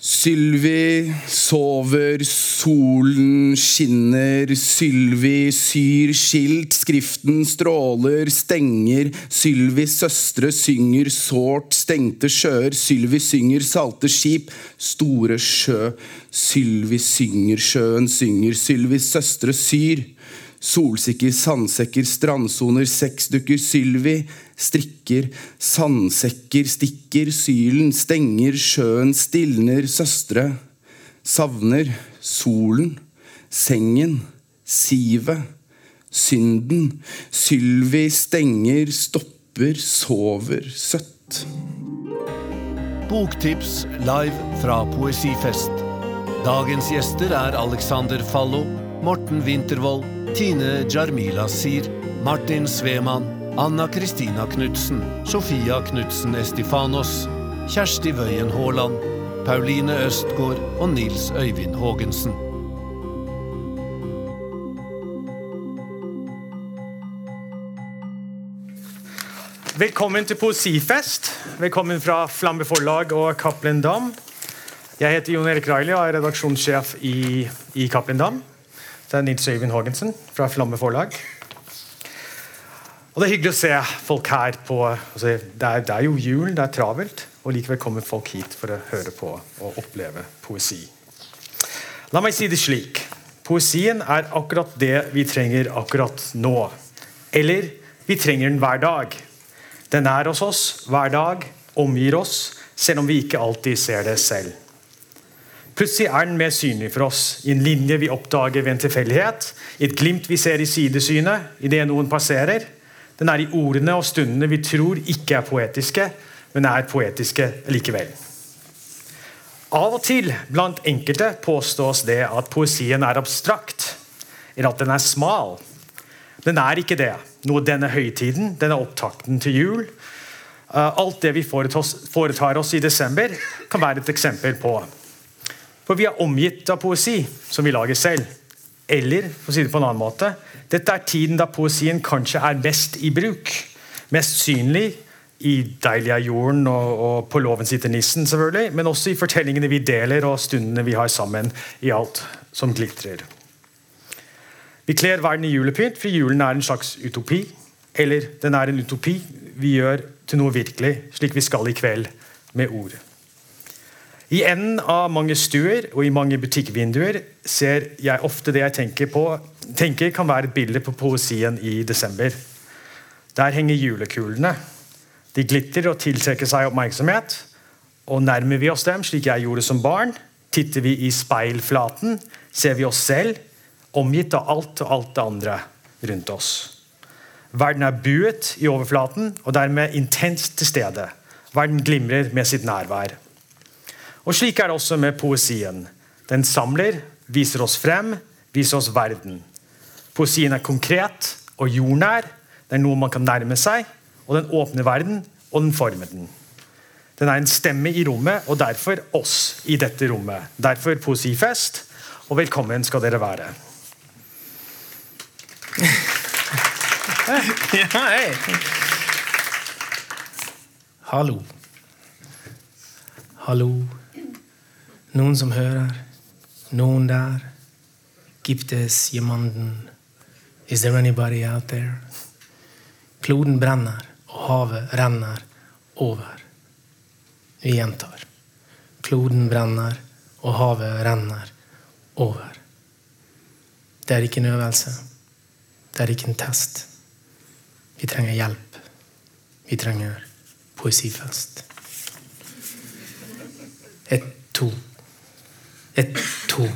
Sylvi sover, solen skinner, Sylvi syr skilt, skriften stråler, stenger, Sylvis søstre synger sårt, stengte sjøer, Sylvi synger salte skip, store sjø, Sylvi synger, sjøen synger, Sylvis søstre syr. Solsikker, sandsekker, strandsoner, sexdukker, Sylvi strikker, sandsekker, stikker, sylen, stenger, sjøen stilner, søstre, savner, solen, sengen, sivet, synden, Sylvi stenger, stopper, sover, søtt. Boktips live fra Poesifest. Dagens gjester er Alexander Fallo, Morten Wintervold, Tine Jarmila Sir, Martin Svemann, Anna Kristina Knutsen, Sofia Knutsen Estifanos, Kjersti Wøien Haaland, Pauline Østgård og Nils Øyvind Haagensen. Velkommen til Poesifest. Velkommen fra Flamme Forlag og Cappelen Dam. Jeg heter Jon Erik Reilly og er redaksjonssjef i, i Cappelen Dam. Det er Nils Øyvind Haagensen fra Flamme Forlag. Og Det er hyggelig å se folk her på altså det, er, det er jo jul, det er travelt, og likevel kommer folk hit for å høre på og oppleve poesi. La meg si det slik. Poesien er akkurat det vi trenger akkurat nå. Eller vi trenger den hver dag. Den er hos oss hver dag, omgir oss, selv om vi ikke alltid ser det selv. Plutselig er den mer synlig for oss, i en linje vi oppdager ved en tilfeldighet, i et glimt vi ser i sidesynet idet noen passerer. Den er i ordene og stundene vi tror ikke er poetiske, men er poetiske likevel. Av og til blant enkelte påstås det at poesien er abstrakt, eller at den er smal. Den er ikke det. Noe denne høytiden, denne opptakten til jul, alt det vi foretar oss i desember, kan være et eksempel på. For vi er omgitt av poesi som vi lager selv. Eller for å si det på en annen måte, dette er tiden da poesien kanskje er mest i bruk. Mest synlig i 'Deilig er jorden' og, og 'På låven sitter nissen', selvfølgelig, men også i fortellingene vi deler og stundene vi har sammen i alt som glitrer. Vi kler verden i julepynt, for julen er en slags utopi. Eller den er en utopi vi gjør til noe virkelig, slik vi skal i kveld med ord. I enden av mange stuer og i mange butikkvinduer ser jeg ofte det jeg tenker på tenker kan være et bilde på poesien i desember. Der henger julekulene. De glitter og tiltrekker seg oppmerksomhet. Og Nærmer vi oss dem, slik jeg gjorde som barn, titter vi i speilflaten, ser vi oss selv, omgitt av alt og alt det andre rundt oss. Verden er buet i overflaten og dermed intenst til stede. Verden glimrer med sitt nærvær. Og Slik er det også med poesien. Den samler, viser oss frem, viser oss verden. Poesien er konkret og jordnær. Det er noe man kan nærme seg, og den åpner verden, og den former den. Den er en stemme i rommet, og derfor oss i dette rommet. Derfor poesifest, og velkommen skal dere være. Ja, hei. Hallo. Hallo. Noen som hører. Noen der. Gibt es jemanden? Is there anybody out there? Kloden brenner, og havet renner over. Vi gjentar. Kloden brenner, og havet renner over. Det er ikke en øvelse. Det er ikke en test. Vi trenger hjelp. Vi trenger poesifest. Et, to. Et, to.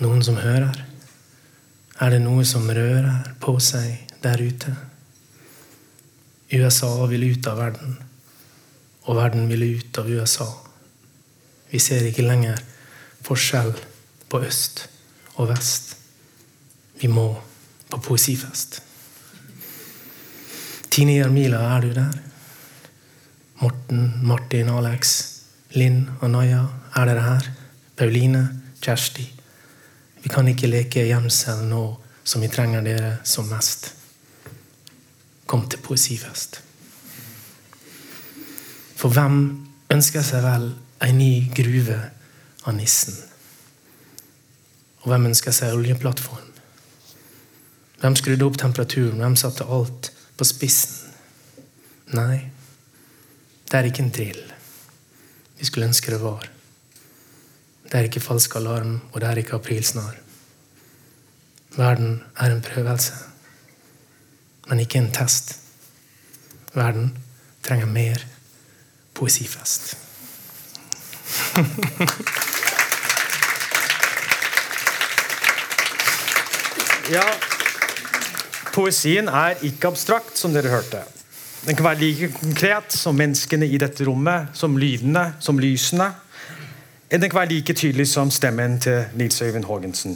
Noen som hører? Er det noe som rører på seg der ute? USA vil ut av verden, og verden vil ut av USA. Vi ser ikke lenger forskjell på øst og vest. Vi må på poesifest. Tine Jarmila, er du der? Morten, Martin, Alex, Linn og Naja, er dere her? Pauline, Kjersti. Vi kan ikke leke gjemsel nå som vi trenger dere som mest. Kom til poesifest. For hvem ønsker seg vel en ny gruve av nissen. Og hvem ønsker seg oljeplattform? Hvem skrudde opp temperaturen? Hvem satte alt på spissen? Nei, det er ikke en drill. Vi skulle ønske det var. Det er ikke falsk alarm, og det er ikke aprilsnarr. Verden er en prøvelse, men ikke en test. Verden trenger mer poesifest. Ja, Poesien er ikke abstrakt, som dere hørte. Den kan være like konkret som menneskene i dette rommet, som lydene, som lysene. Den kan være like tydelig som stemmen til Nils Øyvind Haagensen.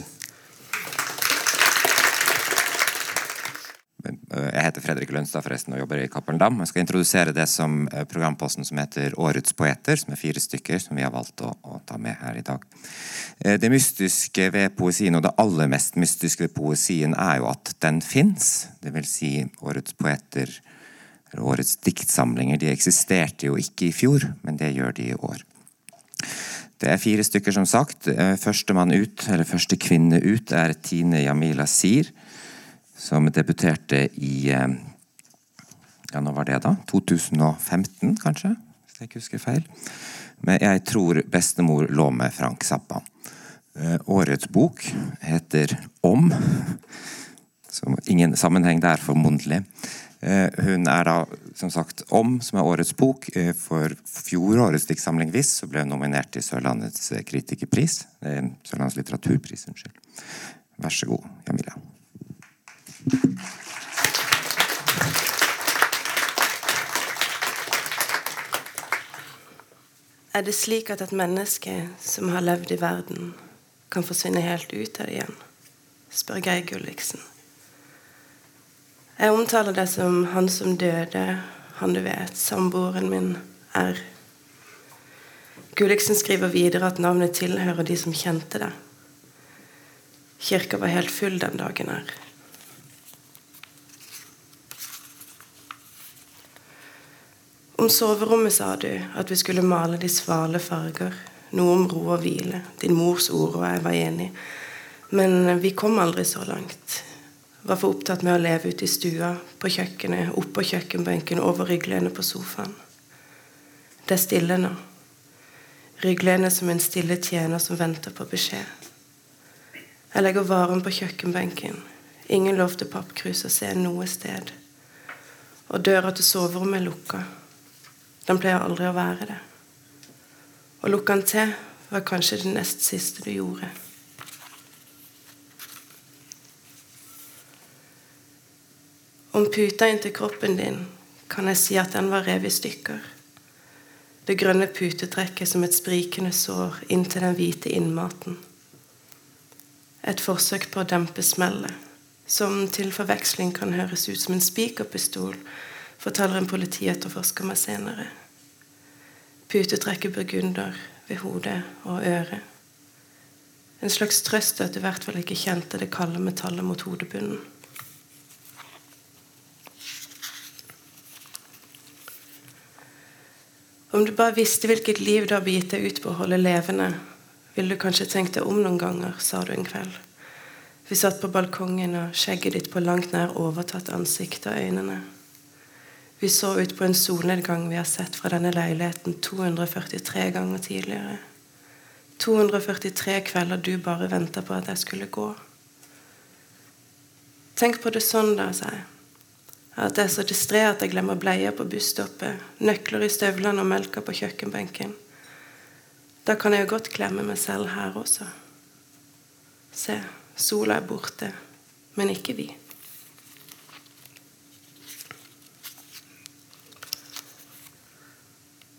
Jeg heter Fredrik Lønstad forresten og jobber i Cappelen Dam. Jeg skal introdusere det som programposten som heter Årets poeter, som er fire stykker som vi har valgt å, å ta med her i dag. Eh, det mystiske ved poesien, og det aller mest mystiske ved poesien, er jo at den fins. Det vil si, Årets poeter, eller årets diktsamlinger, de eksisterte jo ikke i fjor, men det gjør de i år. Det er fire stykker, som sagt. Eh, førstemann ut, eller første kvinne ut, er Tine Jamila Sir som debuterte i eh, Ja, nå var det, da? 2015, kanskje? Hvis jeg ikke husker feil. Men jeg tror bestemor lå med Frank Zappa. Eh, årets bok heter Om. Så ingen sammenheng der, formodentlig. Eh, hun er da, som sagt, Om, som er årets bok. For fjorårets diktsamling Viss så ble hun nominert til Sørlandets kritikerpris. Sørlandets litteraturpris, unnskyld. Vær så god, Jamila. Er det slik at et menneske som har levd i verden, kan forsvinne helt ut av det igjen? spør Geir Gulliksen. Jeg omtaler det som han som døde, han du vet, samboeren min, er. Gulliksen skriver videre at navnet tilhører de som kjente det. Kirka var helt full den dagen her. Om soverommet sa du at vi skulle male de svale farger. Noe om ro og hvile. Din mors ord, og jeg var enig. Men vi kom aldri så langt. Var for opptatt med å leve ute i stua, på kjøkkenet, oppå kjøkkenbenken, over rygglenet på sofaen. Det er stille nå. Rygglenet som en stille tjener som venter på beskjed. Jeg legger varen på kjøkkenbenken. Ingen lov til pappkrus å se noe sted. Og døra til soverommet er lukka. Den pleier aldri å være det. Å lukke den til var kanskje det nest siste du gjorde. Om puta inntil kroppen din kan jeg si at den var revet i stykker. Det grønne putetrekket som et sprikende sår inntil den hvite innmaten. Et forsøk på å dempe smellet, som til forveksling kan høres ut som en spikerpistol forteller en politietterforsker meg senere. Putetrekket burgunder ved hodet og øret. En slags trøst at du i hvert fall ikke kjente det kalde metallet mot hodebunnen. Om du bare visste hvilket liv du har begitt deg ut på å holde levende, ville du kanskje tenkt deg om noen ganger, sa du en kveld. Vi satt på balkongen, og skjegget ditt på langt nær overtatt ansiktet og øynene. Vi så ut på en solnedgang vi har sett fra denne leiligheten 243 ganger tidligere. 243 kvelder du bare venta på at jeg skulle gå. Tenk på det sånn, da, sa jeg. At jeg er så distré at jeg glemmer bleier på busstoppet, nøkler i støvlene og melka på kjøkkenbenken. Da kan jeg jo godt klemme meg selv her også. Se, sola er borte, men ikke vi.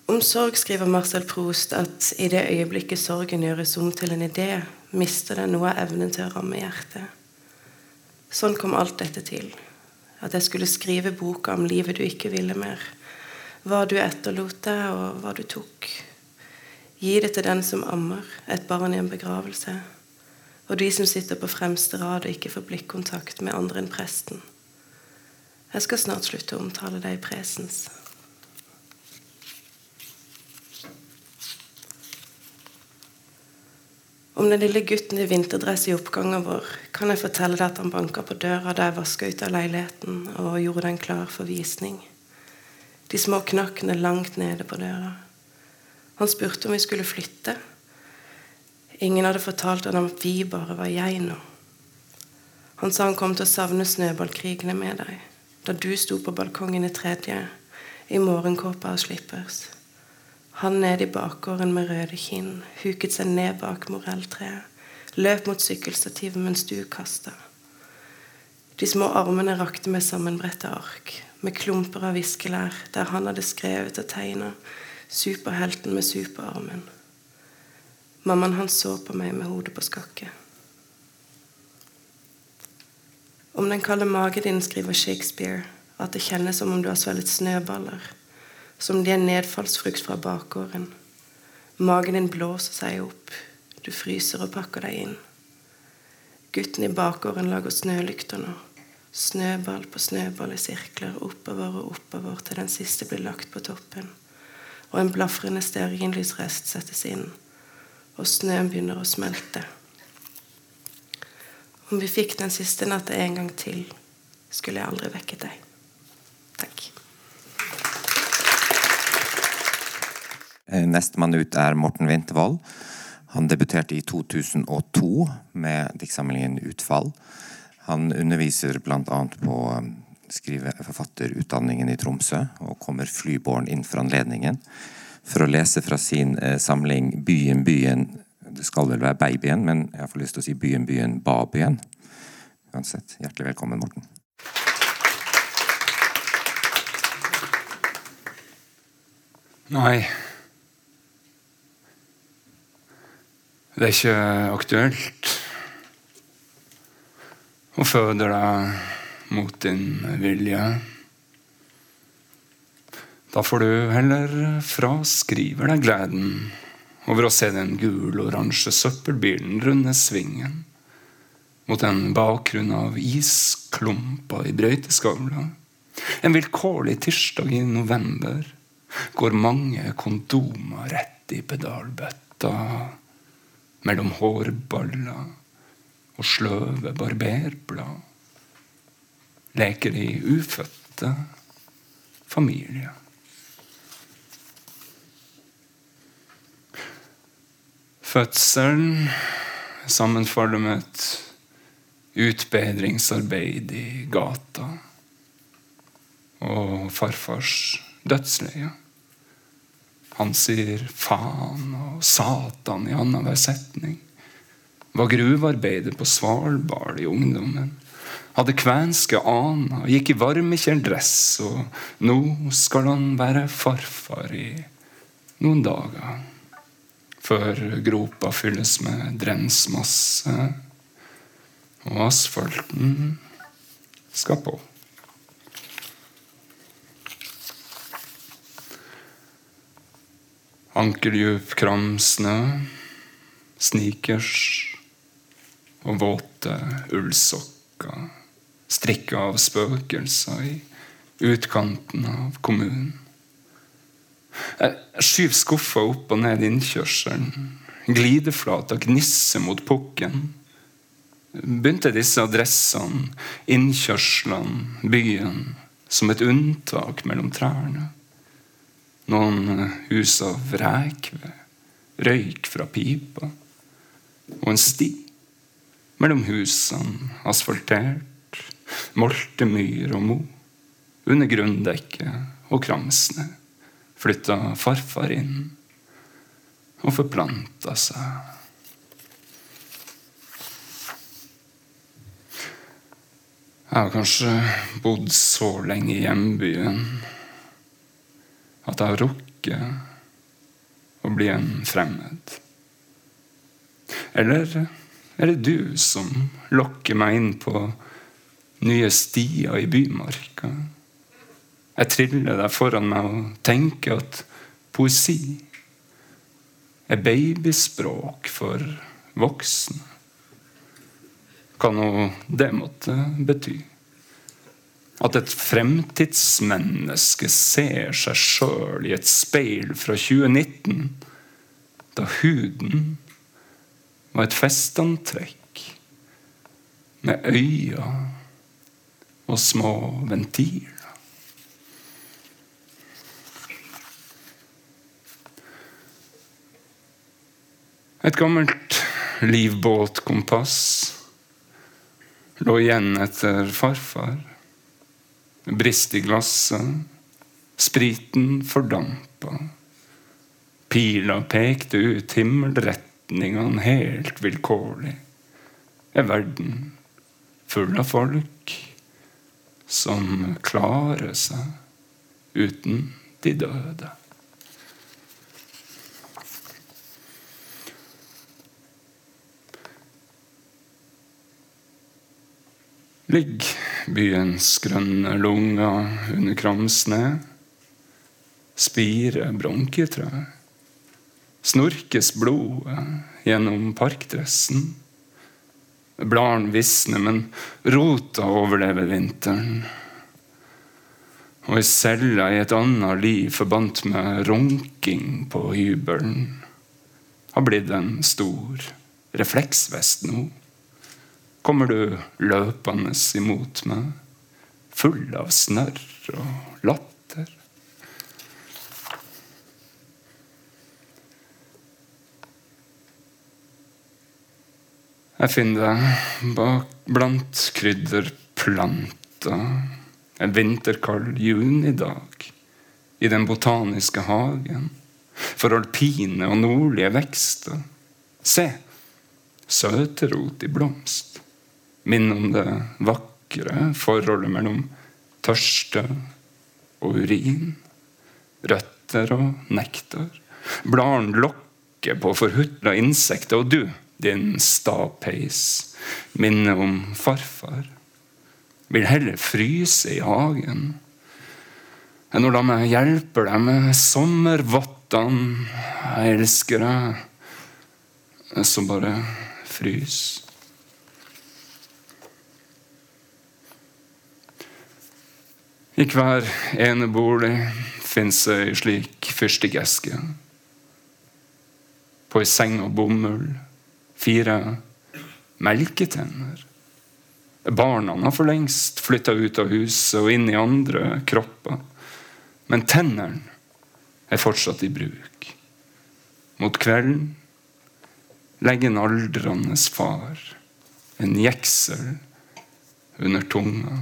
Om sorg skriver Marcel Proust at i det øyeblikket sorgen gjøres om til en idé, mister den noe av evnen til å ramme hjertet. Sånn kom alt dette til. At jeg skulle skrive boka om livet du ikke ville mer. Hva du etterlot deg, og hva du tok. Gi det til den som ammer, et barn i en begravelse. Og de som sitter på fremste rad og ikke får blikkontakt med andre enn presten. Jeg skal snart slutte å omtale deg i presens. Om den lille gutten i vinterdress i oppgangen vår kan jeg fortelle deg at han banka på døra da jeg vaska ut av leiligheten og gjorde den klar for visning. De små knakkene langt nede på døra. Han spurte om vi skulle flytte. Ingen hadde fortalt han at vi bare var jeg nå. Han sa han kom til å savne snøballkrigene med deg da du sto på balkongen i tredje i morgenkåpa og slippers. Han nede i bakgården med røde kinn huket seg ned bak morelltreet, løp mot sykkelstativet mens du kasta. De små armene rakte med sammenbredte ark, med klumper av viskelær der han hadde skrevet og tegna 'Superhelten med superarmen'. Mammaen hans så på meg med hodet på skakke. Om den kalde magen din skriver Shakespeare at det kjennes som om du har svelget snøballer som de er nedfallsfrukt fra bakgården. Magen din blåser seg opp. Du fryser og pakker deg inn. Gutten i bakgården lager snølykter nå. Snøball på snøball i sirkler oppover og oppover til den siste blir lagt på toppen. Og en blafrende stearinlysrest settes inn, og snøen begynner å smelte. Om vi fikk den siste natta en gang til, skulle jeg aldri vekket deg. Takk. Nestemann ut er Morten Wintervold. Han debuterte i 2002 med diktsamlingen Utfall. Han underviser bl.a. på eh, skriveforfatterutdanningen i Tromsø, og kommer flyborn inn for anledningen for å lese fra sin eh, samling Byen, byen Det skal vel være Babyen, men jeg får lyst til å si Byen, byen, Babyen. Uansett, hjertelig velkommen, Morten. Nei. Det er ikke aktuelt å føde deg mot din vilje. Da får du heller fraskrive deg gleden over å se den gul-oransje søppelbilen runde svingen mot en bakgrunn av isklumper i brøyteskavla. En vilkårlig tirsdag i november går mange kondomer rett i pedalbøtta mellom hårballer og sløve barberblad. Leker de ufødte familier. Fødselen sammenfaller med et utbedringsarbeid i gata og farfars dødsleie. Han sier faen og satan i annenhver setning. Var gruvearbeider på Svalbard i ungdommen. Hadde kvenske aner, gikk i varmekjeledress, og nå skal han være farfar i noen dager. Før gropa fylles med drensmasse, og asfalten skal på. Ankeldjup kramsnø, sneakers og våte ullsokker. Strikka av spøkelser i utkanten av kommunen. Jeg skyver skuffa opp og ned innkjørselen. Glideflata gnisser mot pukken. Begynte disse adressene, innkjørslene, byen, som et unntak mellom trærne. Noen hus av rekved, røyk fra pipa, og en sti mellom husene, asfaltert, moltemyr og mo. Under grunndekket og kramsene flytta farfar inn og forplanta seg. Jeg har kanskje bodd så lenge i hjembyen at jeg har rukket å bli en fremmed. Eller er det du som lokker meg inn på nye stier i bymarka? Jeg triller deg foran meg og tenker at poesi er babyspråk for voksne. Hva nå det måtte bety. At et fremtidsmenneske ser seg sjøl i et speil fra 2019, da huden var et festantrekk med øyne og små ventiler. Et gammelt livbåtkompass lå igjen etter farfar. Brist i glasset. Spriten fordampa. Pila pekte ut himmelretningene helt vilkårlig. Er verden full av folk som klarer seg uten de døde? Ligg byens grønne lunger under kramsne. Spire bronketrø. Snorkes blodet gjennom parkdressen. Bladene visner, men rota overlever vinteren. Og i cella i et annet liv forbandt med runking på hybelen har blitt en stor refleksvest nå. Kommer du løpende imot meg, full av snørr og latter? Jeg finner deg bak blant krydderplanter en vinterkald junidag i den botaniske hagen for alpine og nordlige vekster. Se, søterot i blomst. Minn om det vakre forholdet mellom tørste og urin. Røtter og nektar. Bladene lokker på forhutla insekter, og du din stapeis, minner om farfar. Vil heller fryse i hagen enn å la meg hjelpe deg med sommervottene. Jeg elsker deg som bare fryser. I hver enebolig fins ei slik fyrstikkeske. På ei seng av bomull fire melketenner. Barna har for lengst flytta ut av huset og inn i andre kropper. Men tennene er fortsatt i bruk. Mot kvelden legger en aldrende far en jeksel under tunga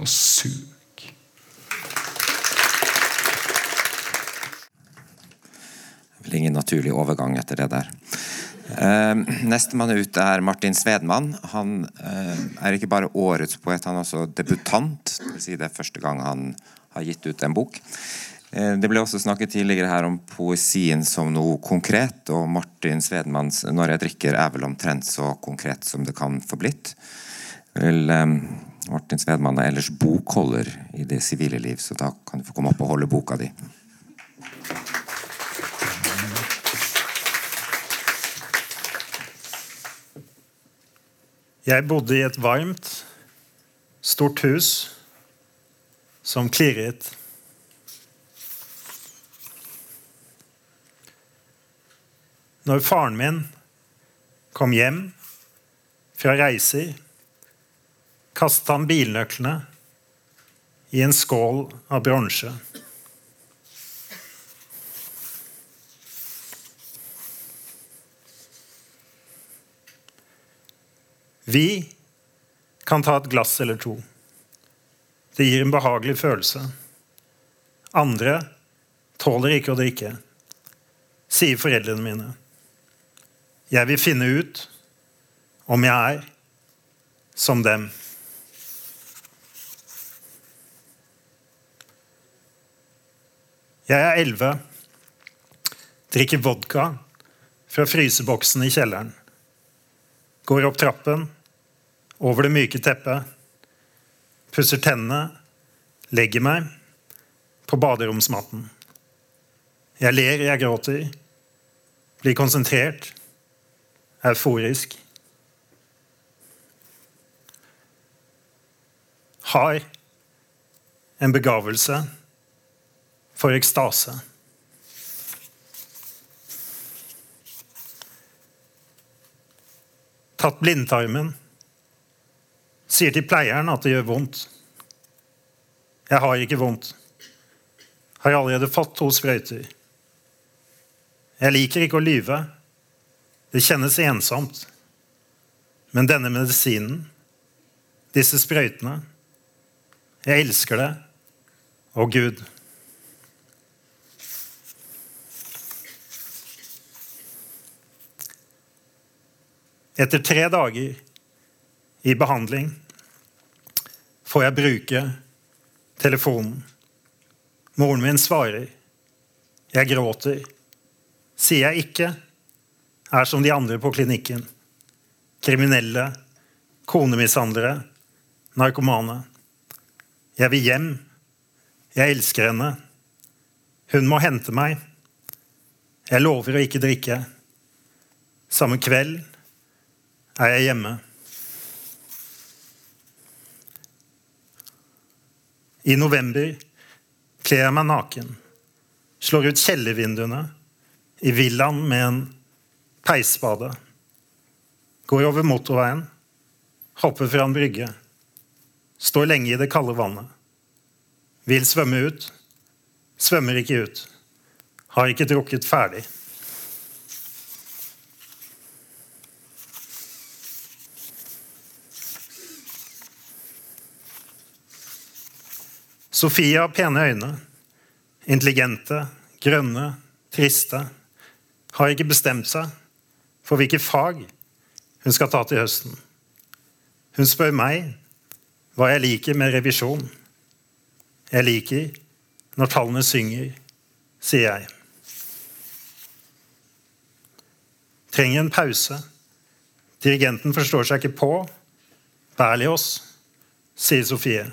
og suger. Vel ingen naturlig overgang etter det der. Uh, Nestemann ut er Martin Svedmann. Han uh, er ikke bare årets poet, han er også debutant. Det vil si det er første gang han har gitt ut en bok. Uh, det ble også snakket tidligere her om poesien som noe konkret, og Martin Svedmanns 'Når jeg drikker' er vel omtrent så konkret som det kan få blitt. Vel, Martin Svedmann er ellers bokholder i det sivile liv, så da kan du få komme opp og holde boka di. Jeg bodde i et varmt, stort hus som klirret. Når faren min kom hjem fra reiser, kastet han bilnøklene i en skål av bronse. Vi kan ta et glass eller to. Det gir en behagelig følelse. Andre tåler ikke å drikke, sier foreldrene mine. Jeg vil finne ut om jeg er som dem. Jeg er elleve, drikker vodka fra fryseboksen i kjelleren. Går opp trappen over det myke teppet, pusser tennene, legger meg på baderomsmatten. Jeg ler, jeg gråter, blir konsentrert, euforisk. Har en begavelse for ekstase. Tatt blindtarmen. Sier til pleieren at det gjør vondt. Jeg har ikke vondt. Har allerede fått to sprøyter. Jeg liker ikke å lyve. Det kjennes ensomt. Men denne medisinen, disse sprøytene Jeg elsker det. Og Gud. Etter tre dager i behandling får jeg bruke telefonen. Moren min svarer. Jeg gråter. Sier jeg ikke, er som de andre på klinikken. Kriminelle, konemishandlere, narkomane. Jeg vil hjem. Jeg elsker henne. Hun må hente meg. Jeg lover å ikke drikke. Samme kveld er jeg hjemme. I november kler jeg meg naken, slår ut kjellervinduene i villaen med en peisspade, går over motorveien, hopper fra en brygge, står lenge i det kalde vannet, vil svømme ut, svømmer ikke ut, har ikke drukket ferdig. Sofie har pene øyne. Intelligente, grønne, triste. Har ikke bestemt seg for hvilke fag hun skal ta til høsten. Hun spør meg hva jeg liker med revisjon. Jeg liker når tallene synger, sier jeg. Trenger en pause. Dirigenten forstår seg ikke på. Berlios, sier Sofie.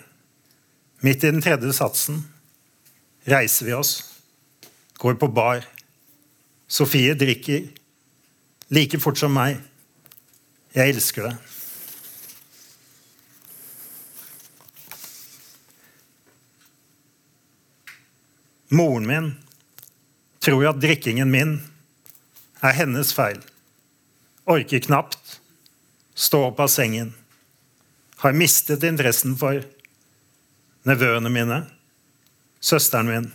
Midt i den tredje satsen reiser vi oss, går på bar. Sofie drikker like fort som meg. Jeg elsker det. Moren min tror at drikkingen min er hennes feil. Orker knapt stå opp av sengen. Har mistet interessen for nevøene mine, søsteren min.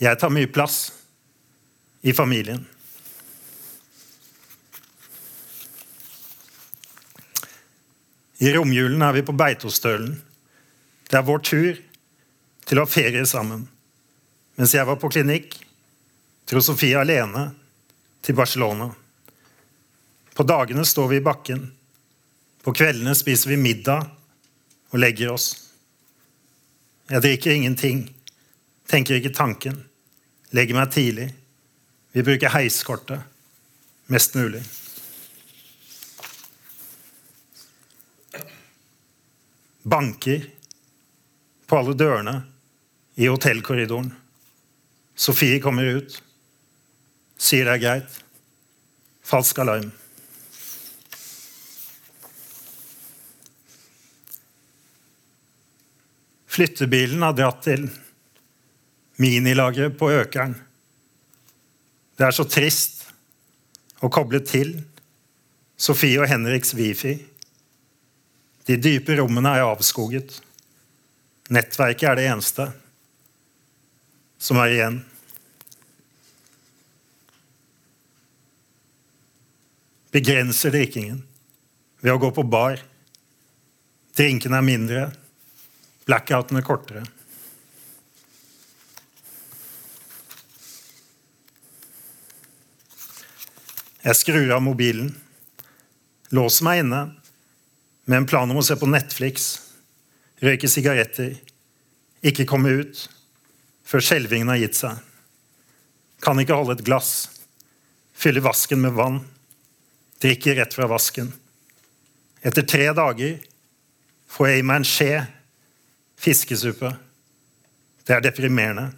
Jeg tar mye plass i familien. I romjulen er vi på Beitostølen. Det er vår tur til å ha ferie sammen. Mens jeg var på klinikk, dro Sofie alene til Barcelona. På dagene står vi i bakken. På kveldene spiser vi middag og legger oss. Jeg drikker ingenting, tenker ikke tanken, legger meg tidlig. Vi bruker heiskortet mest mulig. Banker på alle dørene i hotellkorridoren. Sofie kommer ut, sier det er greit. Falsk alarm. Flyttebilen har dratt til minilageret på Økeren. Det er så trist å koble til Sofie og Henriks wifi. De dype rommene er avskoget. Nettverket er det eneste som er igjen. Begrenser drikkingen ved å gå på bar. Drinkene er mindre. Blackouten er kortere. Jeg skrur av mobilen, låser meg inne med en plan om å se på Netflix, røyke sigaretter, ikke komme ut før skjelvingen har gitt seg. Kan ikke holde et glass, fylle vasken med vann, drikke rett fra vasken. Etter tre dager får jeg i meg en skje fiskesuppe. Det er deprimerende.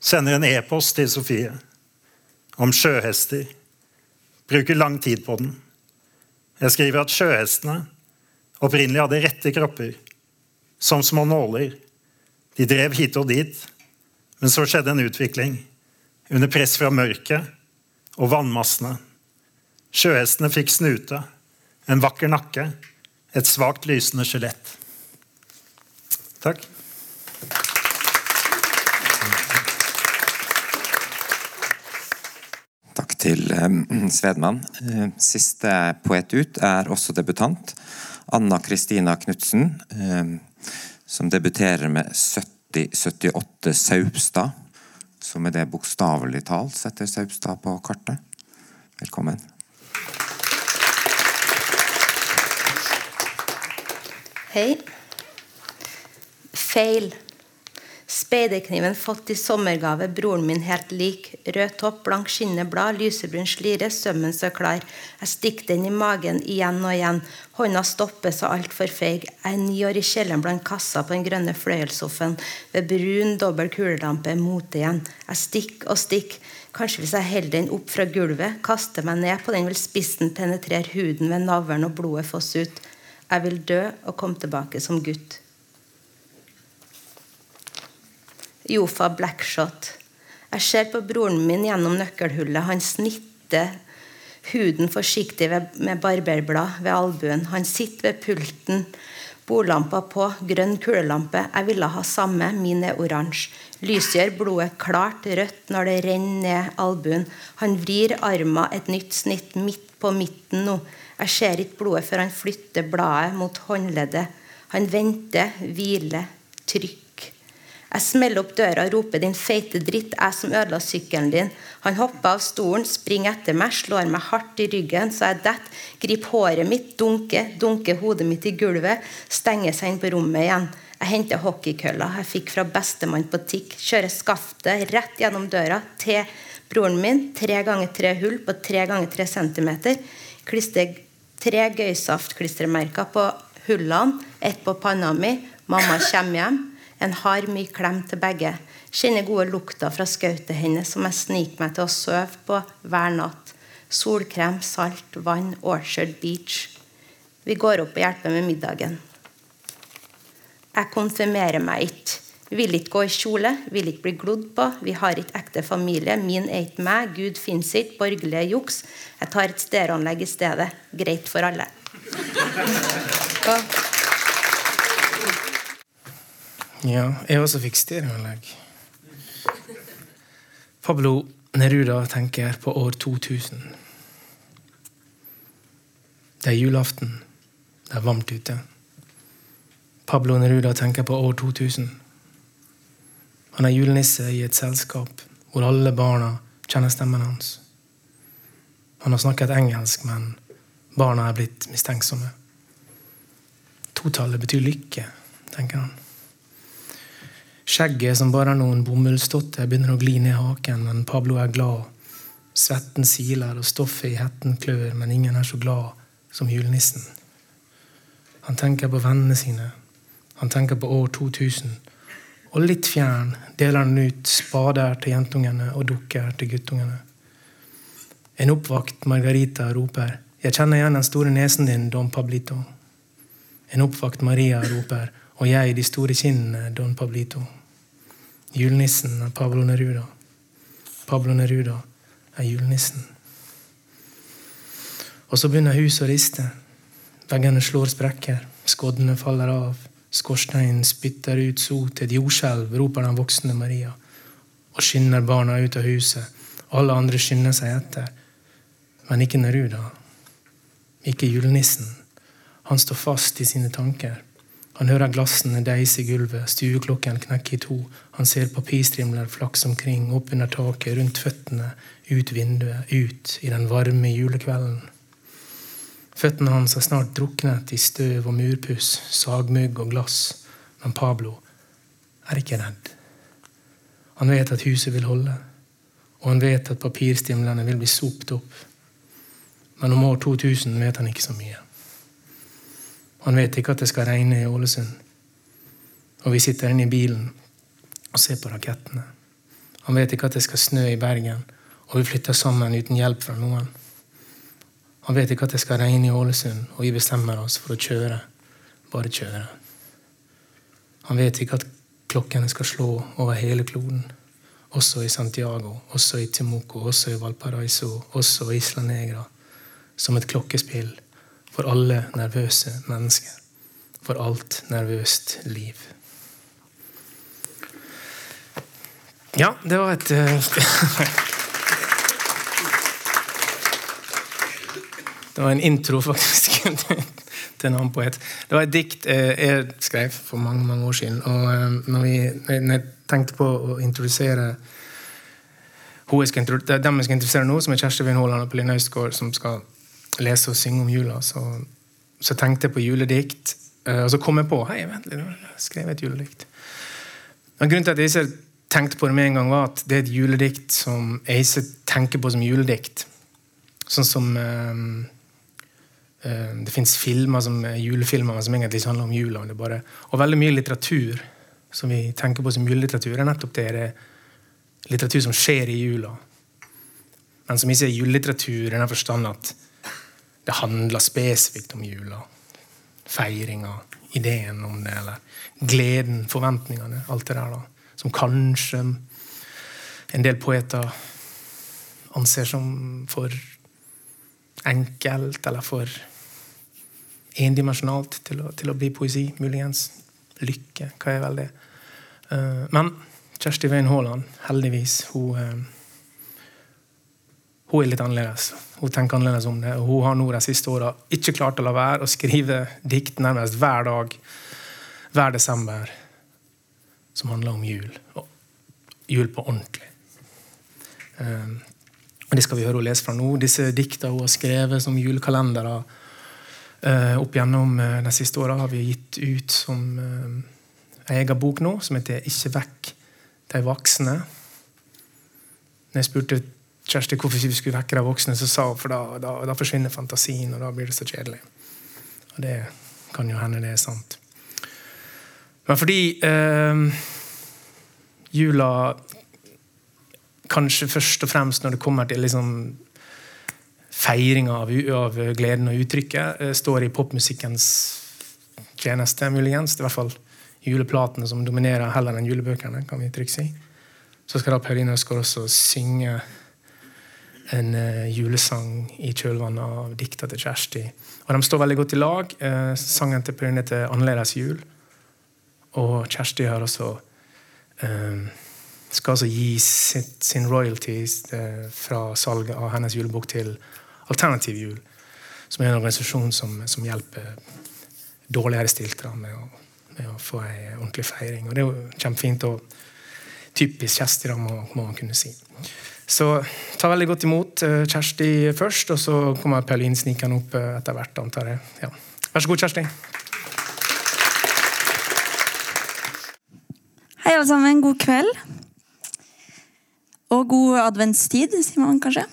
Sender en e-post til Sofie om sjøhester. Bruker lang tid på den. Jeg skriver at sjøhestene opprinnelig hadde rette kropper, som små nåler. De drev hit og dit, men så skjedde en utvikling. under press fra mørket og vannmassene. Sjøhestene fikk snute, en vakker nakke, et svakt lysende skjelett. Takk. Takk til eh, Svedmann. Eh, Siste poet ut er også debutant. Anna Kristina Knutsen, eh, som debuterer med 7078 Saupstad, som er det bokstavelig talt setter Saupstad på kartet. Velkommen. Hei. Feil. Speiderkniven fått i sommergave, broren min helt lik. Rød topp, blank skinnende blad, lysebrun slire, sømmen så klar. Jeg stikker den i magen igjen og igjen. Hånda stopper så altfor feig. Jeg er ni år i kjelleren blant kassa på den grønne fløyelssofaen. Ved brun, dobbel kulelampe, mote igjen. Jeg stikker og stikker. Kanskje hvis jeg holder den opp fra gulvet, kaster meg ned på den, vil spissen penetrere huden ved navlen og blodet fosse ut. Jeg vil dø og komme tilbake som gutt. Jofa Blackshot. Jeg ser på broren min gjennom nøkkelhullet. Han snitter huden forsiktig med barberblad ved albuen. Han sitter ved pulten. Bordlampa på, grønn kulelampe. Jeg ville ha samme, min er oransje. Lysgjør blodet klart rødt når det renner ned albuen. Han vrir armen et nytt snitt midt på midten nå. Jeg ser ikke blodet før han flytter bladet mot håndleddet. Han venter, hviler, trykk. Jeg smeller opp døra og roper 'din feite dritt', jeg som ødela sykkelen din. Han hopper av stolen, springer etter meg, slår meg hardt i ryggen så jeg detter, griper håret mitt, dunker, dunker hodet mitt i gulvet, stenger seg inn på rommet igjen. Jeg henter hockeykølla jeg fikk fra bestemann på TIK, kjører skaftet rett gjennom døra til broren min, tre ganger tre hull på tre ganger tre centimeter. Klister tre gøysaftklistremerker på hullene, ett på panna mi. Mamma kommer hjem. En hard, myk klem til begge. Kjenner gode lukter fra skautet hennes som jeg sniker meg til å sove på hver natt. Solkrem, salt, vann, Orchard Beach. Vi går opp og hjelper med middagen. Jeg konfirmerer meg ikke. Vil ikke gå i kjole, vil ikke bli glodd på. Vi har ikke ekte familie. Min er ikke meg. Gud fins ikke. er juks. Jeg tar et stereoanlegg i stedet. Greit for alle. Og Ja, jeg også fikk stereoanlegg. Pablo Neruda tenker på år 2000. Det er julaften. Det er varmt ute. Pablo Neruda tenker på år 2000. Han er julenisse i et selskap hvor alle barna kjenner stemmen hans. Han har snakket engelsk, men barna er blitt mistenksomme. Totallet betyr lykke, tenker han. Skjegget som bare er noen bomullsdotter, begynner å gli ned haken, men Pablo er glad. Svetten siler, og stoffet i hetten klør, men ingen er så glad som julenissen. Han tenker på vennene sine. Han tenker på år 2000. Og litt fjern deler han ut spader til jentungene og dukker til guttungene. En oppvakt Margarita roper 'Jeg kjenner igjen den store nesen din, Don Pablito'. En oppvakt Maria roper 'Og jeg de store kinnene, Don Pablito'. Julenissen er Pablo Neruda. Pablo Neruda er julenissen. Og så begynner huset å riste. Veggene slår sprekker. Skoddene faller av. Skorsteinen spytter ut sot. Et jordskjelv, roper den voksne Maria. Og skynder barna ut av huset. Alle andre skynder seg etter. Men ikke Neruda. Ikke julenissen. Han står fast i sine tanker. Han hører glassene deise i gulvet, stueklokken knekke i to. Han ser papirstrimler flakse omkring, opp under taket, rundt føttene, ut vinduet, ut i den varme julekvelden. Føttene hans er snart druknet i støv og murpuss, sagmugg og glass. Men Pablo er ikke redd. Han vet at huset vil holde, og han vet at papirstimlene vil bli sopt opp. Men om år 2000 vet han ikke så mye. Han vet ikke at det skal regne i Ålesund. Og vi sitter inne i bilen og ser på rakettene. Han vet ikke at det skal snø i Bergen, og vi flytter sammen uten hjelp fra noen. Han vet ikke at det skal regne i Ålesund, og vi bestemmer oss for å kjøre. Bare kjøre. Han vet ikke at klokkene skal slå over hele kloden. også i Santiago, også i Timoco, også i Valparaiso, også i Isla Negra. Som et klokkespill for alle nervøse mennesker. For alt nervøst liv. Ja, det var et Det var en intro, faktisk, til en annen poet. Det var et dikt eh, jeg skrev for mange mange år siden. Og eh, når, vi, når jeg tenkte på å introdusere hun jeg skal, dem jeg skal introdusere nå, som er Kjersti Wien Haaland og Pauline Austgaard, som skal lese og synge om jula, så, så tenkte jeg på juledikt. Eh, og så kom jeg på hei, vent litt, jeg skrev et juledikt. Men grunnen til at jeg ikke tenkte på det med en gang, var at det er et juledikt som jeg ikke tenker på som juledikt. Sånn som det fins julefilmer som egentlig handler om jula. Bare, og veldig mye litteratur som vi tenker på som julelitteratur, er nettopp det. det er litteratur som skjer i jula. Men som ikke er julelitteratur i den forstand at det handler spesifikt om jula. Feiringa, ideen om det, eller gleden, forventningene. Alt det der da. Som kanskje en del poeter anser som for enkelt eller for endimensjonalt til til å bli poesi, muligens. Lykke, hva er vel det? Uh, men Kjersti Wøien Haaland, heldigvis, hun, uh, hun er litt annerledes. Hun tenker annerledes om det. og Hun har nå de siste åra ikke klart å la være å skrive dikt nærmest hver dag, hver desember, som handler om jul. Og jul på ordentlig. Uh, det skal vi høre henne lese fra nå. Disse dikta hun har skrevet som julekalendere opp gjennom uh, de siste åra har vi gitt ut som uh, egen bok nå, som heter 'Ikke vekk de voksne'. Når jeg spurte Kjersti hvorfor vi skulle vekke de voksne, så sa hun for da, da, da, forsvinner fantasien, og da blir det så kjedelig. Og det kan jo hende det er sant. Men fordi uh, jula kanskje først og fremst når det kommer til liksom feiringa av, av, gleden og uttrykket eh, står i popmusikkens tjeneste, muligens. Det er i hvert fall juleplatene som dominerer heller enn julebøkene. kan vi trygt si. Så skal da Pauline Øsgaard også synge en uh, julesang i kjølvannet av dikta til Kjersti. Og De står veldig godt i lag. Uh, sangen til Pauline heter 'Annerledes jul'. Og Kjersti har også uh, skal altså gi sitt, sin royalties fra salget av hennes julebok til Alternativ Jul, som er en organisasjon som, som hjelper dårligere stilte med, med, å få ei ordentlig feiring. Og Det er jo kjempefint og typisk Kjersti, da, må, må, man kunne si. Så ta veldig godt imot uh, Kjersti først, og så kommer Pauline snikende opp uh, etter hvert. antar jeg. Ja. Vær så god, Kjersti. Hei, alle sammen. God kveld. Og god adventstid, sier man kanskje.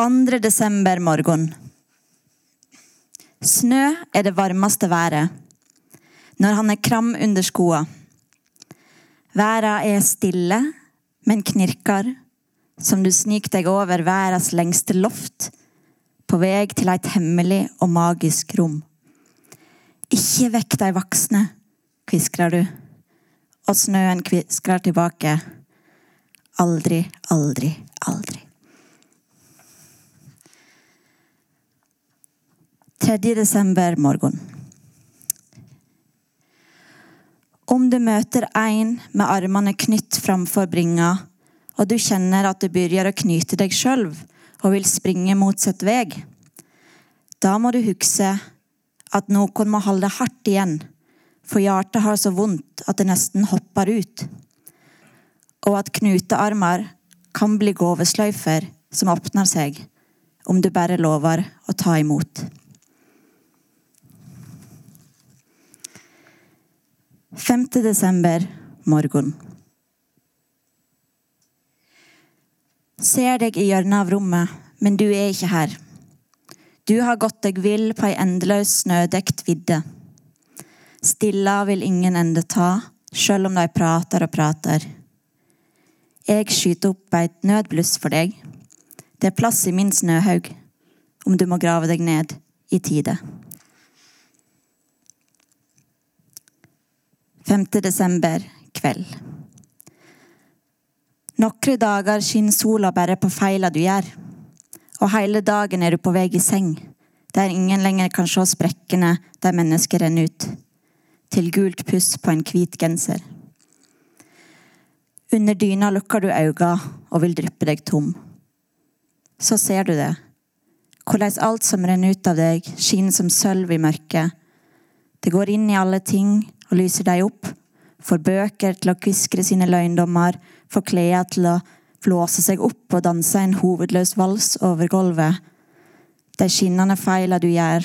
2. desember morgen. Snø er det varmeste været. Når han er kram under skoa. Verda er stille, men knirker, som du sniker deg over verdens lengste loft, på vei til et hemmelig og magisk rom. Ikke vekk de voksne, kviskrer du, og snøen kviskrer tilbake. Aldri, aldri, aldri. 3. desember morgen. Om du møter en med armene knytt framfor bringa, og du kjenner at du begynner å knyte deg sjøl og vil springe motsatt vei, da må du huske at noen må holde hardt igjen, for hjertet har så vondt at det nesten hopper ut, og at knutearmer kan bli gavesløyfer som åpner seg om du bare lover å ta imot. 5. desember morgen. Ser deg i hjørnet av rommet, men du er ikke her. Du har gått deg vill på ei endeløs snødekt vidde. Stilla vil ingen ende ta, sjøl om de prater og prater. Jeg skyter opp et nødbluss for deg. Det er plass i min snøhaug, om du må grave deg ned i tide. 5. desember, kveld. Nokre dager skinner sola bare på feila du gjør, og hele dagen er du på vei i seng, der ingen lenger kan se sprekkene der mennesker renner ut, til gult puss på en hvit genser. Under dyna lukker du øynene og vil dryppe deg tom. Så ser du det, hvordan alt som renner ut av deg, skinner som sølv i mørket. Det går inn i alle ting og lyser deg opp, får bøker til å kviskre sine løgndommer, får klær til å flåse seg opp og danse en hovedløs vals over gulvet. De skinnende feila du gjør,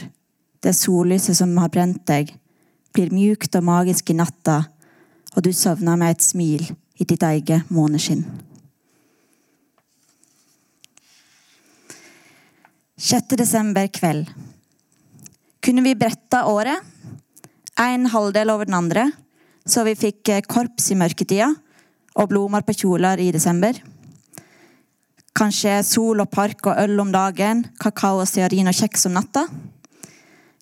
det sollyset som har brent deg, blir mjukt og magisk i natta, og du sovner med et smil i ditt eget måneskinn. 6. desember kveld. Kunne vi bretta året? En halvdel over den andre, så vi fikk korps i mørketida og blomster på kjoler i desember. Kanskje sol og park og øl om dagen, kakao og stearin og kjeks om natta.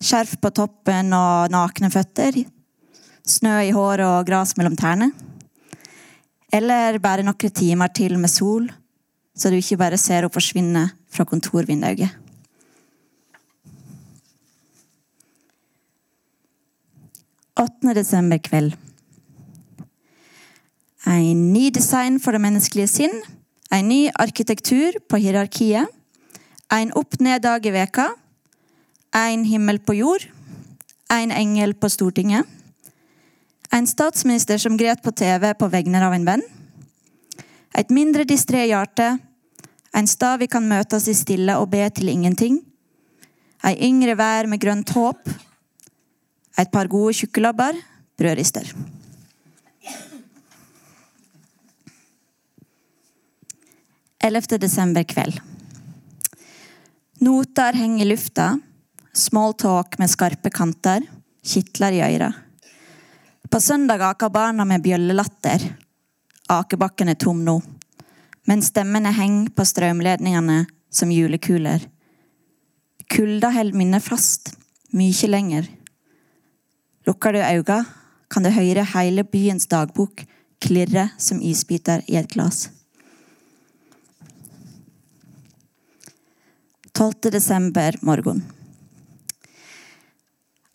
Skjerf på toppen og nakne føtter. Snø i håret og gras mellom tærne. Eller bare noen timer til med sol, så du ikke bare ser henne forsvinne fra kontorvinduet. 8. desember kveld. En ny design for det menneskelige sinn. En ny arkitektur på hierarkiet. En opp-ned-dag i veka. En himmel på jord. En engel på Stortinget. En statsminister som gret på TV på vegne av en venn. Et mindre distré hjerte. En stad vi kan møtes i stille og be til ingenting. Ei yngre vær med grønt håp. Et par gode tjukkelabber. Brødrister. Ellevte desember kveld. Noter henger i lufta. Smalltalk med skarpe kanter. Kitler i øyra. På søndag aker barna med bjøllelatter. Akebakken er tom nå. Men stemmene henger på strømledningene som julekuler. Kulda holder minnet fast, mye lenger. Lukker du øynene, kan du høre hele byens dagbok klirre som isbiter i et glass. 12. desember morgen.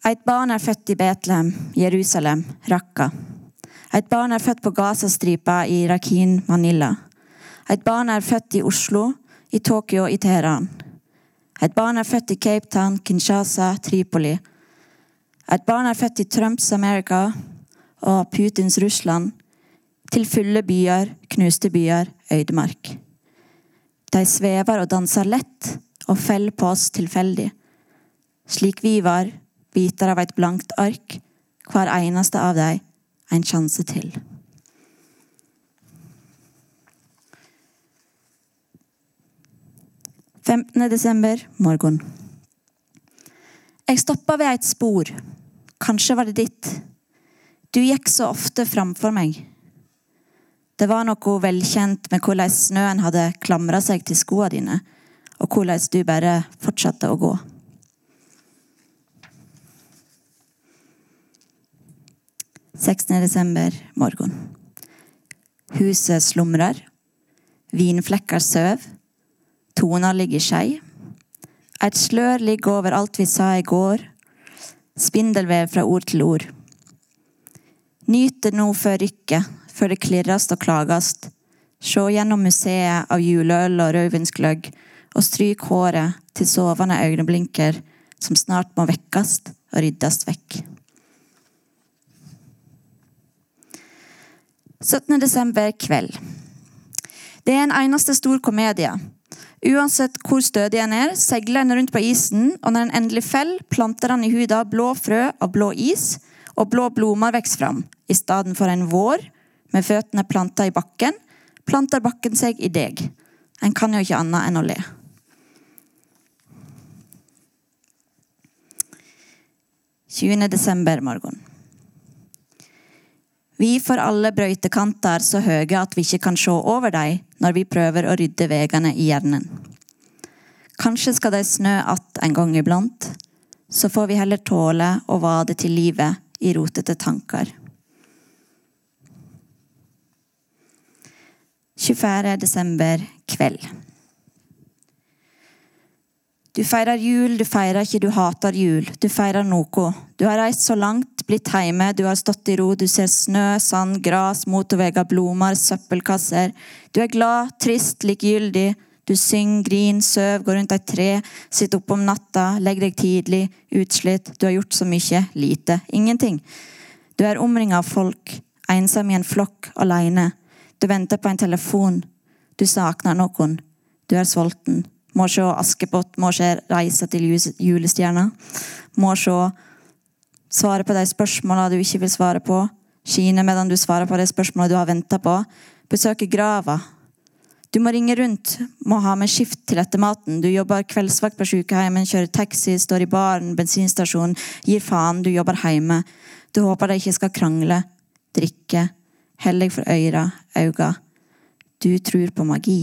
Et barn er født i Betlehem, Jerusalem, Raqqa. Et barn er født på Gazastripa i Rakhine, Manila. Et barn er født i Oslo, i Tokyo, i Teheran. Et barn er født i Cape Town, Kinshasa, Tripoli. Et barn er født i Trumps Amerika og Putins Russland. Til fulle byer, knuste byer, øydemark. De svever og danser lett og feller på oss tilfeldig. Slik vi var, biter av et blankt ark, hver eneste av dem en sjanse til. Femtende desember morgen. Jeg stoppa ved et spor. Kanskje var det ditt. Du gikk så ofte framfor meg. Det var noe velkjent med hvordan snøen hadde klamra seg til skoene dine, og hvordan du bare fortsatte å gå. Desember morgen. Huset slumrer. Vinflekker søv. Toner ligger skei. Et slør ligger over alt vi sa i går. Spindelvev fra ord til ord. Nyt det nå før rykket, før det klirrast og klagast. Se gjennom museet av juleøl og rødvinsgløgg, og stryk håret til sovende øyeblinker som snart må vekkast og ryddast vekk. 17. desember kveld. Det er en eneste stor komedie. Uansett hvor stødig en er, seiler en rundt på isen, og når en endelig faller, planter han i huda blå frø av blå is, og blå blomster vokser fram. I stedet for en vår med føttene planta i bakken, planter bakken seg i deg. En kan jo ikke annet enn å le. desember morgen. Vi får alle brøytekanter så høye at vi ikke kan se over dem når vi prøver å rydde veiene i hjernen. Kanskje skal de snø att en gang iblant, så får vi heller tåle å vade til livet i rotete tanker. 24. desember kveld. Du feirer jul, du feirer ikke, du hater jul. Du feirer noe. Du har reist så langt, blitt hjemme, du har stått i ro, du ser snø, sand, gras, motorveier, blomster, søppelkasser. Du er glad, trist, likegyldig. Du synger, griner, søv, går rundt et tre, sitter oppe om natta, legger deg tidlig, utslitt. Du har gjort så mye. Lite. Ingenting. Du er omringa av folk, ensom i en flokk, alene. Du venter på en telefon. Du savner noen. Du er sulten. Må se Askepott, må se Reise til julestjerna. Må se Svare på de spørsmåla du ikke vil svare på. Kine medan du svarer på de spørsmåla du har venta på. Besøke grava. Du må ringe rundt, må ha med skift til etter maten. Du jobber kveldsvakt på sykehjemmet, kjører taxi, står i baren, bensinstasjon, gir faen, du jobber hjemme. Du håper de ikke skal krangle, drikke, helle deg for øyra, auga. Du tror på magi.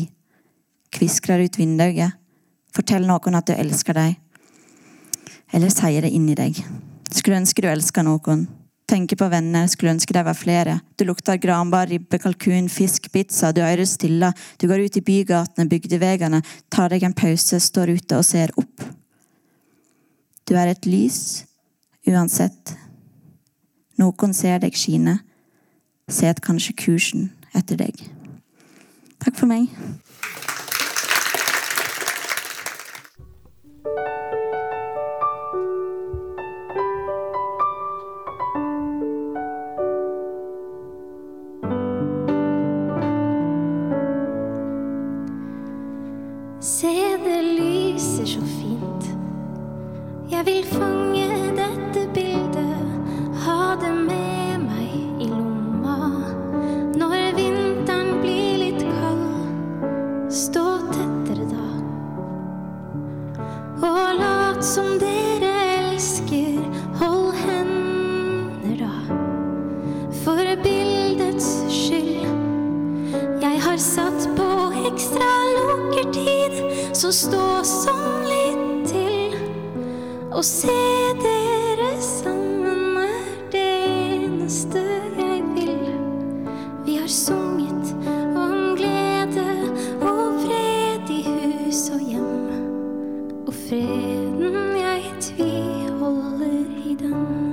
Kviskrer ut vinduet. Fortell noen at du elsker dem. Eller sier det inni deg. Skulle ønske du elska noen. Tenker på venner, skulle ønske de var flere. Du lukter granbar, ribbe, kalkun, fisk, pizza. Du ører stille. Du går ut i bygatene, bygdeveiene, tar deg en pause, står ute og ser opp. Du er et lys, uansett. Noen ser deg skine. Set kanskje kursen etter deg. Takk for meg. Freden jeg tviholder i den.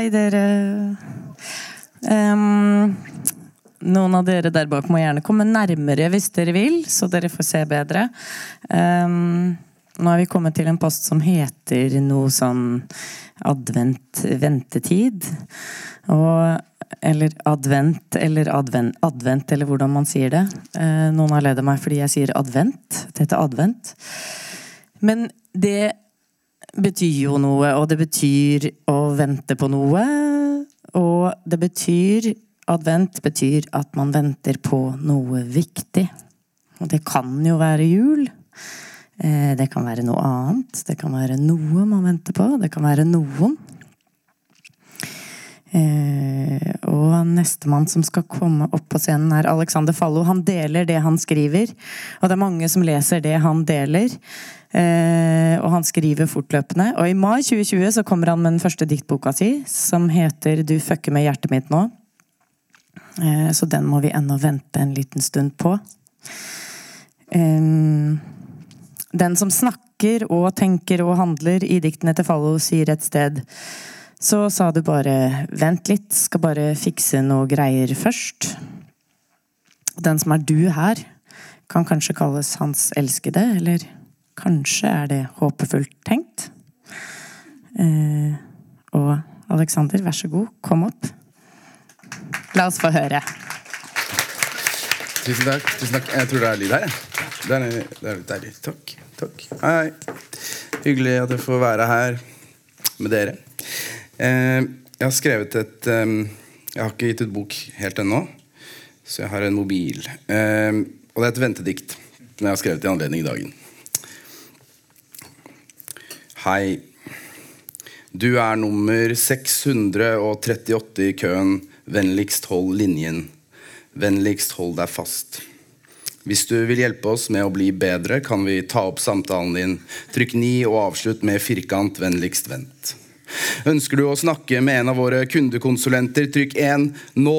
Hei, dere. Um, noen av dere der bak må gjerne komme nærmere hvis dere vil, så dere får se bedre. Um, nå er vi kommet til en post som heter noe sånn advent ventetid. Og eller advent, eller advent, advent, eller hvordan man sier det. Eh, noen har ledd av meg fordi jeg sier advent. Det heter advent. Men det betyr jo noe, og det betyr å vente på noe. Og det betyr Advent betyr at man venter på noe viktig. Og det kan jo være jul. Eh, Det kan være noe annet. Det kan være noe man venter på. Det kan være noen. Eh, nestemann som skal komme opp på scenen, er Alexander Fallo. Han deler det han skriver, og det er mange som leser det han deler. Eh, og han skriver fortløpende. Og i mai 2020 så kommer han med den første diktboka si, som heter 'Du fucker med hjertet mitt nå'. Eh, så den må vi ennå vente en liten stund på. Eh, den som snakker og tenker og handler i diktene til Fallo, sier et sted Så sa du bare 'vent litt, skal bare fikse noe greier først'. Den som er du her, kan kanskje kalles hans elskede, eller kanskje er det håpefullt tenkt? Eh, og Alexander, vær så god, kom opp. La oss få høre. Tusen takk. tusen takk. Jeg tror det er lyd her. Det er, det er litt deilig. Takk. takk. Hei. Hyggelig at jeg får være her med dere. Eh, jeg har skrevet et eh, Jeg har ikke gitt ut bok helt ennå, så jeg har en mobil. Eh, og det er et ventedikt som jeg har skrevet i anledning i dagen. Hei. Du er nummer 638 i køen. Vennligst hold linjen. Vennligst hold deg fast. Hvis du vil hjelpe oss med å bli bedre, kan vi ta opp samtalen din. Trykk 9 og avslutt med firkant 'vennligst vent'. Ønsker du å snakke med en av våre kundekonsulenter, trykk 1 nå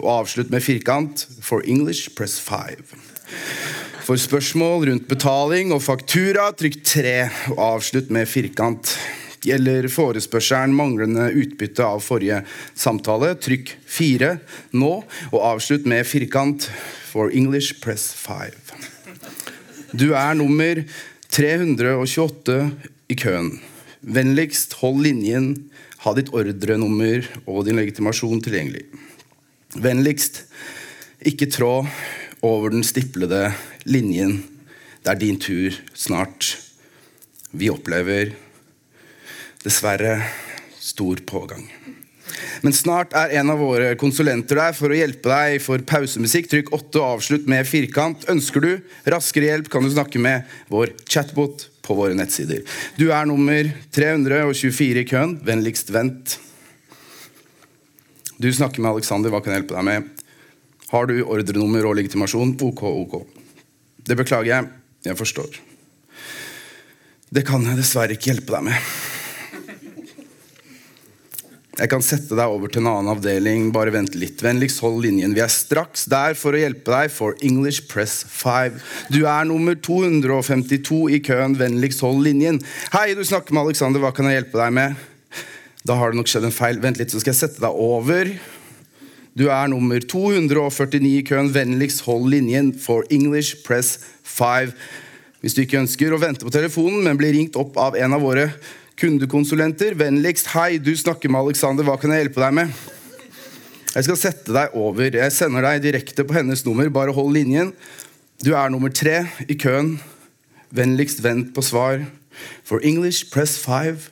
og avslutt med firkant 'for English press 5'. For spørsmål rundt betaling og faktura, trykk 3 og avslutt med firkant. Gjelder forespørselen manglende utbytte av forrige samtale, trykk 4 nå og avslutt med firkant for English press 5. Du er nummer 328 i køen. Vennligst hold linjen, ha ditt ordrenummer og din legitimasjon tilgjengelig. Vennligst ikke trå over den stiplede linjen. Det er din tur snart. Vi opplever dessverre stor pågang. Men snart er en av våre konsulenter der for å hjelpe deg for pausemusikk. Trykk 8 og avslutt med firkant. Ønsker du raskere hjelp, kan du snakke med vår chatbot på våre nettsider. Du er nummer 324 i køen. Vennligst vent. Du snakker med Alexander. Hva kan jeg hjelpe deg med? Har du ordrenummer og legitimasjon? Ok, ok. Det beklager jeg. Jeg forstår. Det kan jeg dessverre ikke hjelpe deg med. Jeg kan sette deg over til en annen avdeling. Bare vent litt. Vennligst hold linjen. Vi er straks der for å hjelpe deg for English Press 5. Du er nummer 252 i køen. Vennligst hold linjen. Hei, du snakker med Alexander. Hva kan jeg hjelpe deg med? Da har det nok skjedd en feil. Vent litt, så skal jeg sette deg over. Du er nummer 249 i køen. Vennligst hold linjen for English Press 5. Hvis du ikke ønsker å vente på telefonen, men blir ringt opp av en av våre kundekonsulenter, vennligst hei, du snakker med Alexander, hva kan jeg hjelpe deg med? Jeg skal sette deg over. Jeg sender deg direkte på hennes nummer. Bare hold linjen. Du er nummer tre i køen. Vennligst vent på svar. For English, press five.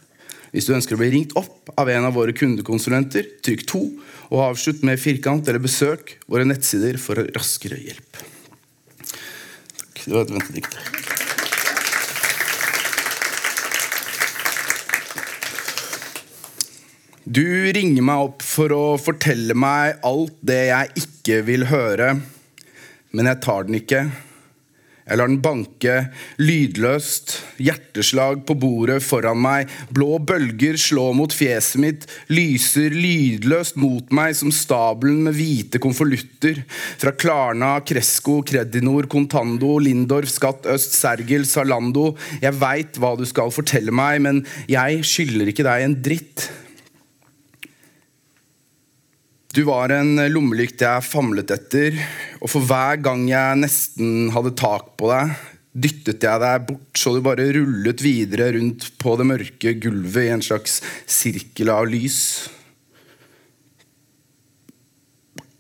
Hvis du ønsker å bli ringt opp av en av våre kundekonsulenter, trykk to, og avslutt med firkant eller besøk våre nettsider for raskere hjelp. Takk. Det var et ventedikt. Du ringer meg opp for å fortelle meg alt det jeg ikke vil høre, men jeg tar den ikke. Jeg lar den banke lydløst, hjerteslag på bordet foran meg, blå bølger slå mot fjeset mitt, lyser lydløst mot meg som stabelen med hvite konvolutter fra Klarna, Kresko, Kredinor, Contando, Lindorf, Skatt Øst, Sergel, Zalando. Jeg veit hva du skal fortelle meg, men jeg skylder ikke deg en dritt. Du var en lommelykt jeg famlet etter, og for hver gang jeg nesten hadde tak på deg, dyttet jeg deg bort så du bare rullet videre rundt på det mørke gulvet i en slags sirkel av lys.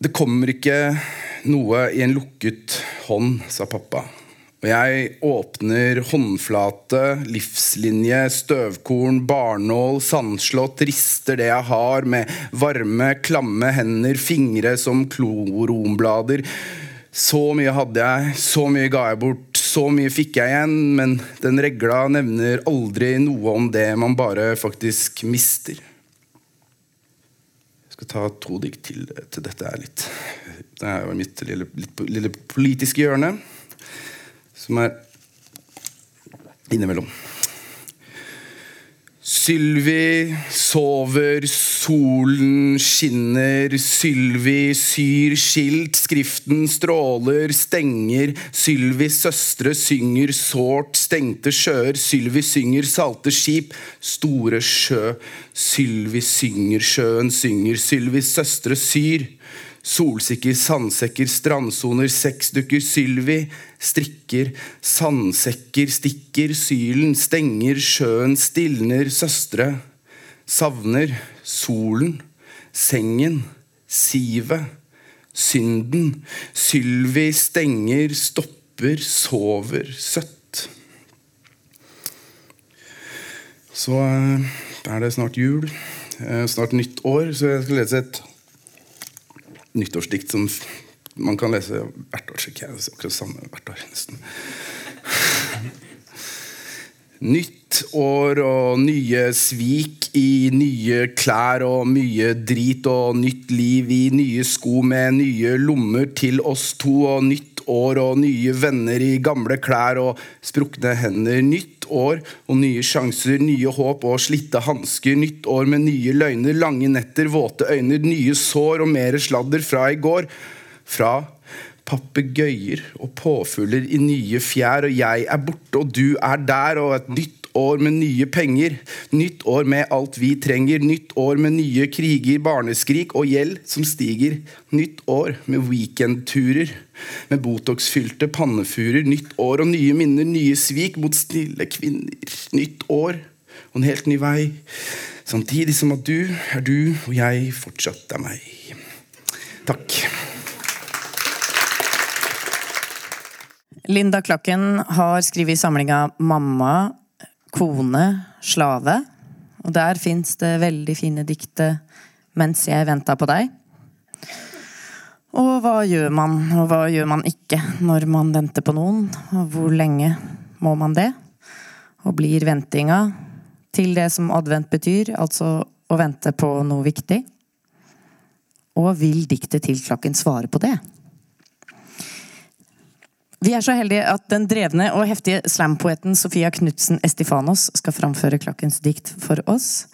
Det kommer ikke noe i en lukket hånd, sa pappa. Og jeg åpner håndflate, livslinje, støvkorn, barnål, sandslott, rister det jeg har med varme, klamme hender, fingre som kloromblader. Så mye hadde jeg, så mye ga jeg bort, så mye fikk jeg igjen, men den regla nevner aldri noe om det man bare faktisk mister. Jeg skal ta to dikt til, til dette er litt Det er jo mitt lille, lille politiske hjørne, som er innimellom. Sylvi sover, solen skinner, Sylvi syr skilt, skriften stråler, stenger, Sylvis søstre synger sårt, stengte sjøer, Sylvi synger salte skip, store sjø, Sylvi synger, sjøen synger, Sylvis søstre syr. Solsikker, sandsekker, strandsoner, sexdukker, Sylvi strikker, sandsekker, stikker, sylen, stenger, sjøen stilner, søstre, savner, solen, sengen, sivet, synden, Sylvi stenger, stopper, sover, søtt. Så eh, er det snart jul, eh, snart nytt år, så jeg skal lese et nyttårsdikt som man kan lese hvert år. Ikke jeg, akkurat samme hvert år, nesten. Nytt år og nye svik i nye klær og mye drit og nytt liv i nye sko med nye lommer til oss to og nytt år og nye venner i gamle klær og sprukne hender. Nytt år og nye sjanser, nye håp og slitte hansker. Nytt år med nye løgner, lange netter, våte øyne, nye sår og mer sladder fra i går. Fra papegøyer og påfugler i nye fjær, og jeg er borte, og du er der, og et nytt år med nye penger. Nytt år med alt vi trenger. Nytt år med nye kriger, barneskrik og gjeld som stiger. Nytt år med weekendturer. Med Botox-fylte pannefurer. Nytt år og nye minner, nye svik mot snille kvinner. Nytt år og en helt ny vei. Samtidig som at du er du, og jeg fortsatt er meg. Takk. Linda Klakken har skrevet samlinga 'Mamma, kone, slave'. Og der fins det veldig fine dikte 'Mens jeg venta på deg'. Og hva gjør man, og hva gjør man ikke når man venter på noen? Og hvor lenge må man det? Og blir ventinga til det som advent betyr, altså å vente på noe viktig? Og vil diktet til Klakken svare på det? Vi er så heldige at den drevne og heftige slampoeten Sofia Knutsen Estifanos skal framføre Klakkens dikt for oss.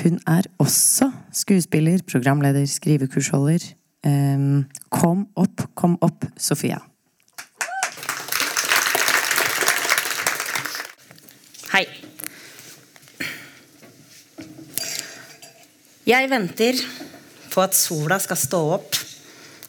Hun er også skuespiller, programleder, skrivekursholder. Um, kom opp, kom opp, Sofia. Hei. Jeg venter på at sola skal stå opp,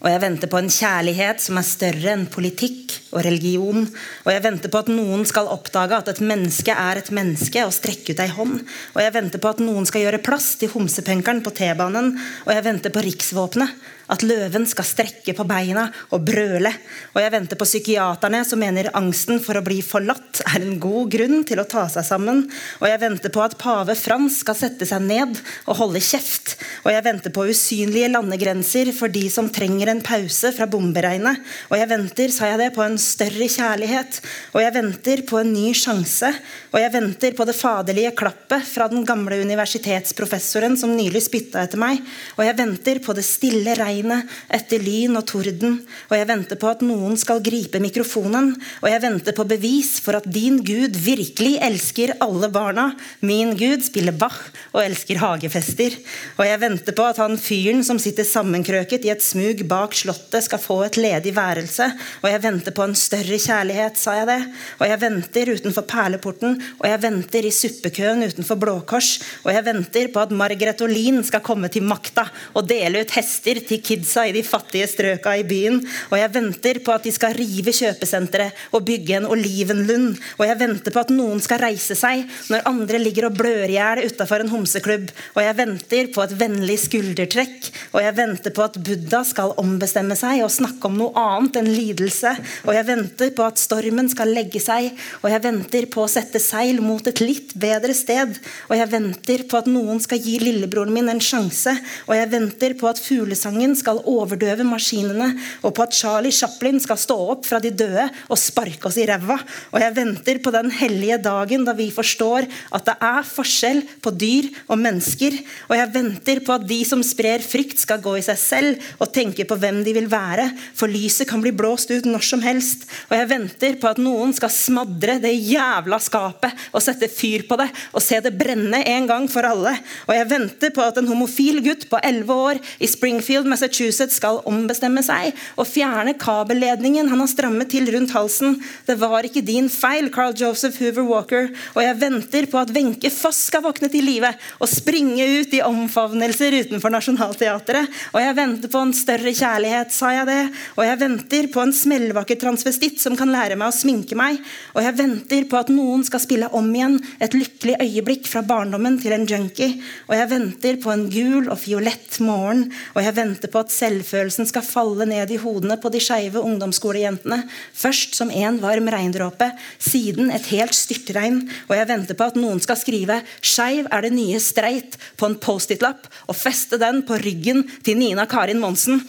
og jeg venter på en kjærlighet som er større enn politikk og religion. Og jeg venter på at noen skal oppdage at et menneske er et menneske, og strekke ut ei hånd. Og jeg venter på at noen skal gjøre plass til homsepunkeren på T-banen. Og jeg venter på riksvåpenet. At løven skal strekke på beina og brøle. Og jeg venter på psykiaterne som mener angsten for å bli forlatt er en god grunn til å ta seg sammen. Og jeg venter på at pave Frans skal sette seg ned og holde kjeft. Og jeg venter på usynlige landegrenser for de som trenger en pause fra bomberegnet. Og jeg venter, sa jeg det, på en større kjærlighet. Og jeg venter på en ny sjanse. Og jeg venter på det faderlige klappet fra den gamle universitetsprofessoren som nylig spytta etter meg. Og jeg venter på det stille regnet etter lyn og torden. Og jeg venter på at noen skal gripe mikrofonen. Og jeg venter på bevis for at din Gud virkelig elsker alle barna. Min Gud spiller Bach og elsker hagefester. Og jeg venter på at han fyren som sitter sammenkrøket i et smug bak slottet, skal få et ledig værelse. Og jeg venter på en større kjærlighet, sa jeg det. Og jeg venter utenfor perleporten, og jeg venter i suppekøen utenfor Blå Kors. Og jeg venter på at Margaret Olin skal komme til makta og dele ut hester til kidsa i de fattige strøka i byen. Og jeg venter på at de skal rive kjøpesenteret og bygge en olivenlund. Og jeg venter på at noen skal reise seg når andre ligger og blør i hjel utafor en homseklubb. Og jeg venter på et vennlig skuldertrekk. Og jeg venter på at Buddha skal ombestemme seg og snakke om noe annet enn lidelse. Og jeg venter på at stormen skal legge seg. Og jeg venter på å sette seil mot et litt bedre sted. Og jeg venter på at noen skal gi lillebroren min en sjanse. Og jeg venter på at fuglesangen skal overdøve maskinene, og på at Charlie Chaplin skal stå opp fra de døde og sparke oss i ræva. Og jeg venter på den hellige dagen da vi forstår at det er forskjell på dyr og mennesker. Og jeg venter på at de som sprer frykt, skal gå i seg selv og tenke på hvem de vil være, for lyset kan bli blåst ut når som helst. Og jeg venter på at noen skal smadre det jævla skapet og sette fyr på det og se det brenne en gang for alle. Og jeg venter på at en homofil gutt på 11 år i Springfield, Massachusetts skal ombestemme seg og fjerne kabelledningen han har strammet til rundt halsen. Det var ikke din feil, Carl Joseph Hoover Walker. Og jeg venter på at Wenche Foss skal våkne til live og springe ut i omfavnelser utenfor Nationaltheatret. Og jeg venter på en større kjærlighet, sa jeg det. Og jeg venter på en smellvakker transvestitt som kan lære meg å sminke meg. Og jeg venter på at noen skal spille om igjen et lykkelig øyeblikk fra barndommen til en junkie. Og jeg venter på en gul og fiolett morgen. Og jeg venter på at selvfølelsen skal falle ned i hodene på de skeive ungdomsskolejentene. Først som en varm regndråpe, siden et helt styrtregn. Og jeg venter på at noen skal skrive 'Skeiv er det nye streit' på en Post-It-lapp og feste den på ryggen til Nina Karin Monsen.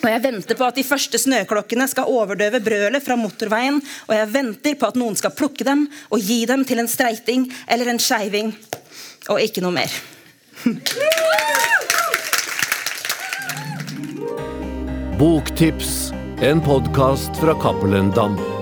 Og jeg venter på at de første snøklokkene skal overdøve brølet fra motorveien. Og jeg venter på at noen skal plukke dem og gi dem til en streiting eller en skeiving. Og ikke noe mer. Boktips, en podkast fra Cappelen Dam.